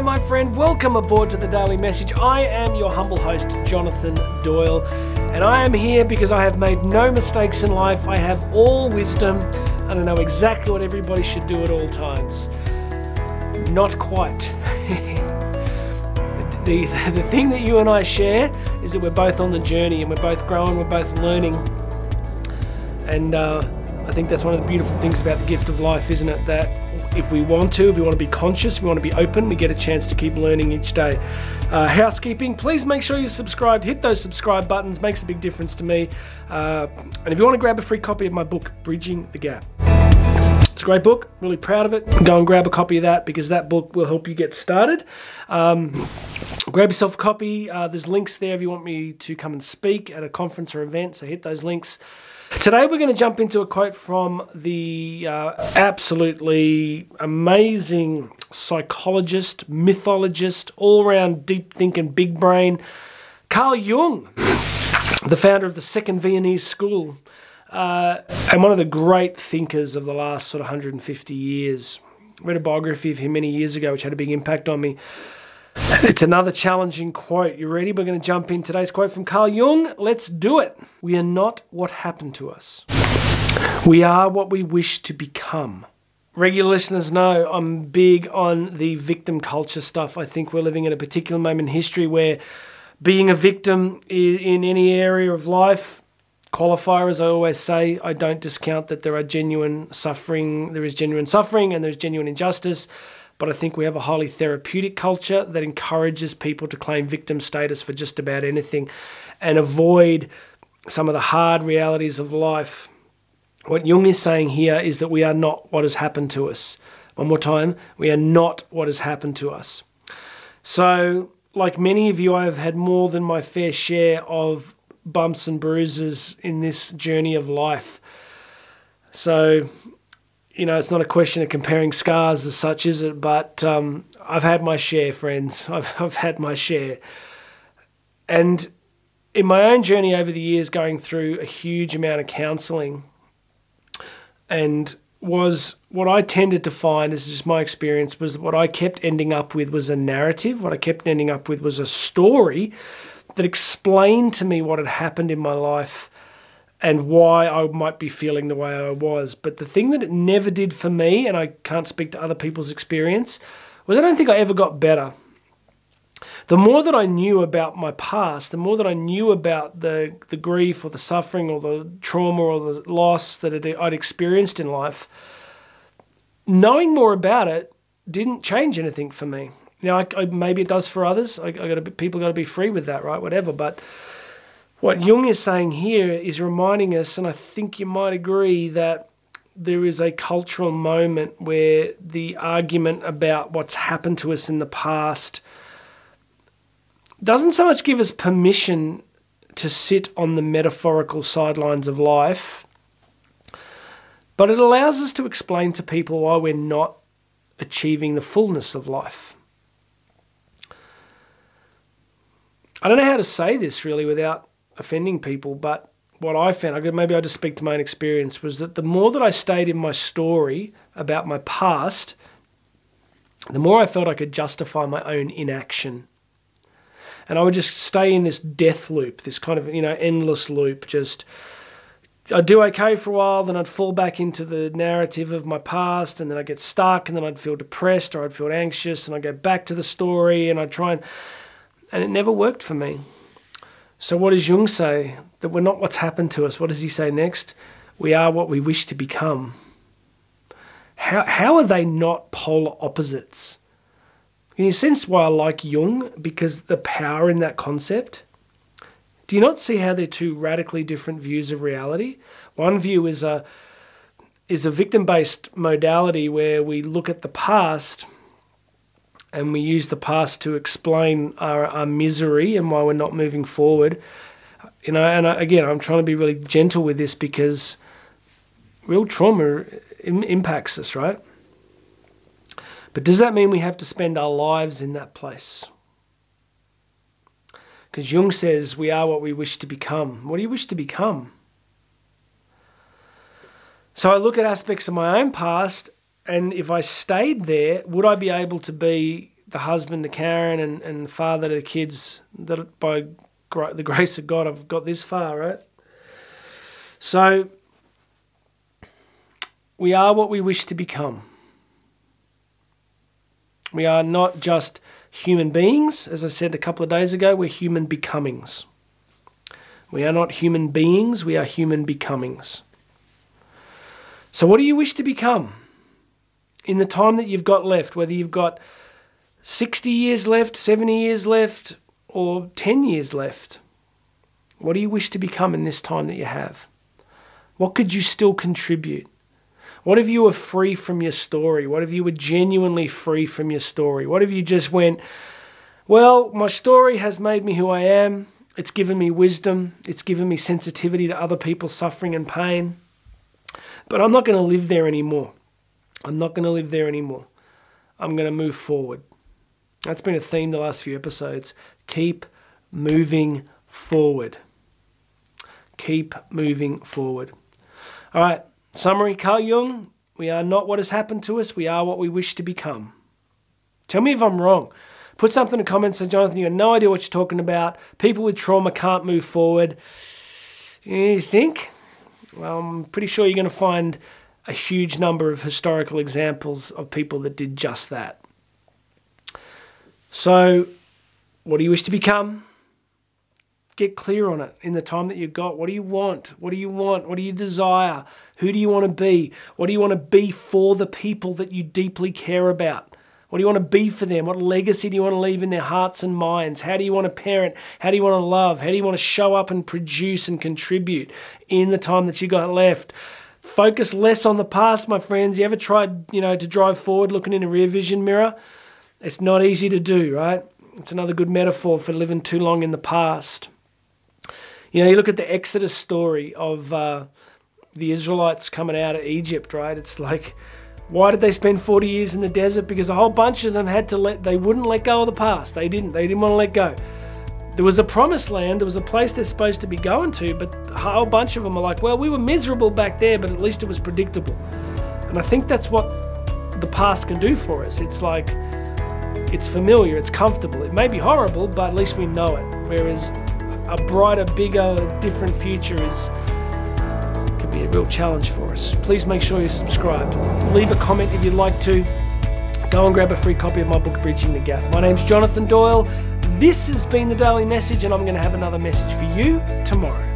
there, my friend. Welcome aboard to the Daily Message. I am your humble host, Jonathan Doyle, and I am here because I have made no mistakes in life. I have all wisdom, and I know exactly what everybody should do at all times. Not quite. the, the, the thing that you and I share is that we're both on the journey and we're both growing, we're both learning. And uh, I think that's one of the beautiful things about the gift of life, isn't it? That if we want to, if we want to be conscious, we want to be open, we get a chance to keep learning each day. Uh, housekeeping, please make sure you're subscribed. Hit those subscribe buttons, makes a big difference to me. Uh, and if you want to grab a free copy of my book, Bridging the Gap. It's a great book, really proud of it. Go and grab a copy of that because that book will help you get started. Um, grab yourself a copy. Uh, there's links there if you want me to come and speak at a conference or event, so hit those links. Today we're going to jump into a quote from the uh, absolutely amazing psychologist, mythologist, all round deep thinking big brain, Carl Jung, the founder of the Second Viennese School, uh, and one of the great thinkers of the last sort of 150 years. I read a biography of him many years ago, which had a big impact on me. It's another challenging quote. You ready? We're going to jump in today's quote from Carl Jung. Let's do it. We are not what happened to us. We are what we wish to become. Regular listeners know I'm big on the victim culture stuff. I think we're living in a particular moment in history where being a victim in any area of life, qualifier as I always say, I don't discount that there are genuine suffering, there is genuine suffering and there's genuine injustice but I think we have a highly therapeutic culture that encourages people to claim victim status for just about anything and avoid some of the hard realities of life. What Jung is saying here is that we are not what has happened to us. One more time, we are not what has happened to us. So, like many of you, I have had more than my fair share of bumps and bruises in this journey of life. So, you know, it's not a question of comparing scars as such, is it? But um, I've had my share, friends. I've, I've had my share. And in my own journey over the years, going through a huge amount of counselling, and was what I tended to find, is just my experience, was what I kept ending up with was a narrative. What I kept ending up with was a story that explained to me what had happened in my life and why I might be feeling the way I was. But the thing that it never did for me, and I can't speak to other people's experience, was I don't think I ever got better. The more that I knew about my past, the more that I knew about the, the grief or the suffering or the trauma or the loss that I'd experienced in life, knowing more about it didn't change anything for me. Now, I, I, maybe it does for others. I, I got to, people got to be free with that, right? Whatever. But what Jung is saying here is reminding us, and I think you might agree, that there is a cultural moment where the argument about what's happened to us in the past doesn't so much give us permission to sit on the metaphorical sidelines of life, but it allows us to explain to people why we're not achieving the fullness of life. I don't know how to say this really without offending people, but what I found, I could, maybe I just speak to my own experience, was that the more that I stayed in my story about my past, the more I felt I could justify my own inaction. And I would just stay in this death loop, this kind of, you know, endless loop, just I'd do okay for a while, then I'd fall back into the narrative of my past, and then I'd get stuck, and then I'd feel depressed or I'd feel anxious, and I'd go back to the story, and I'd try and, and it never worked for me. So, what does Jung say? That we're not what's happened to us. What does he say next? We are what we wish to become. How, how are they not polar opposites? Can you sense why I like Jung? Because the power in that concept. Do you not see how they're two radically different views of reality? One view is a is a victim based modality where we look at the past and we use the past to explain our, our misery and why we're not moving forward. You know, and I, again, I'm trying to be really gentle with this because real trauma Im- impacts us, right? But does that mean we have to spend our lives in that place? Because Jung says we are what we wish to become. What do you wish to become? So I look at aspects of my own past and if I stayed there, would I be able to be the husband to Karen and, and father to the kids that by the grace of God I've got this far, right? So we are what we wish to become. We are not just human beings, as I said a couple of days ago, we're human becomings. We are not human beings, we are human becomings. So, what do you wish to become in the time that you've got left? Whether you've got 60 years left, 70 years left, or 10 years left? What do you wish to become in this time that you have? What could you still contribute? What if you were free from your story? What if you were genuinely free from your story? What if you just went, well, my story has made me who I am. It's given me wisdom. It's given me sensitivity to other people's suffering and pain. But I'm not going to live there anymore. I'm not going to live there anymore. I'm going to move forward. That's been a theme the last few episodes. Keep moving forward. Keep moving forward. All right, summary Carl Jung. We are not what has happened to us, we are what we wish to become. Tell me if I'm wrong. Put something in the comments say, Jonathan, you have no idea what you're talking about. People with trauma can't move forward. You think? Well, I'm pretty sure you're going to find a huge number of historical examples of people that did just that. So, what do you wish to become? Get clear on it in the time that you've got. What do you want? What do you want? What do you desire? Who do you want to be? What do you want to be for the people that you deeply care about? What do you want to be for them? What legacy do you want to leave in their hearts and minds? How do you want to parent? How do you want to love? How do you want to show up and produce and contribute in the time that you got left? Focus less on the past, my friends. You ever tried, you know, to drive forward looking in a rear vision mirror? It's not easy to do, right? It's another good metaphor for living too long in the past. You know, you look at the Exodus story of uh, the Israelites coming out of Egypt, right? It's like, why did they spend 40 years in the desert? Because a whole bunch of them had to let, they wouldn't let go of the past. They didn't. They didn't want to let go. There was a promised land, there was a place they're supposed to be going to, but a whole bunch of them are like, well, we were miserable back there, but at least it was predictable. And I think that's what the past can do for us. It's like, it's familiar, it's comfortable. It may be horrible, but at least we know it. Whereas a brighter, bigger, different future is can be a real challenge for us. Please make sure you're subscribed. Leave a comment if you'd like to. Go and grab a free copy of my book, Bridging the Gap. My name's Jonathan Doyle. This has been the Daily Message, and I'm going to have another message for you tomorrow.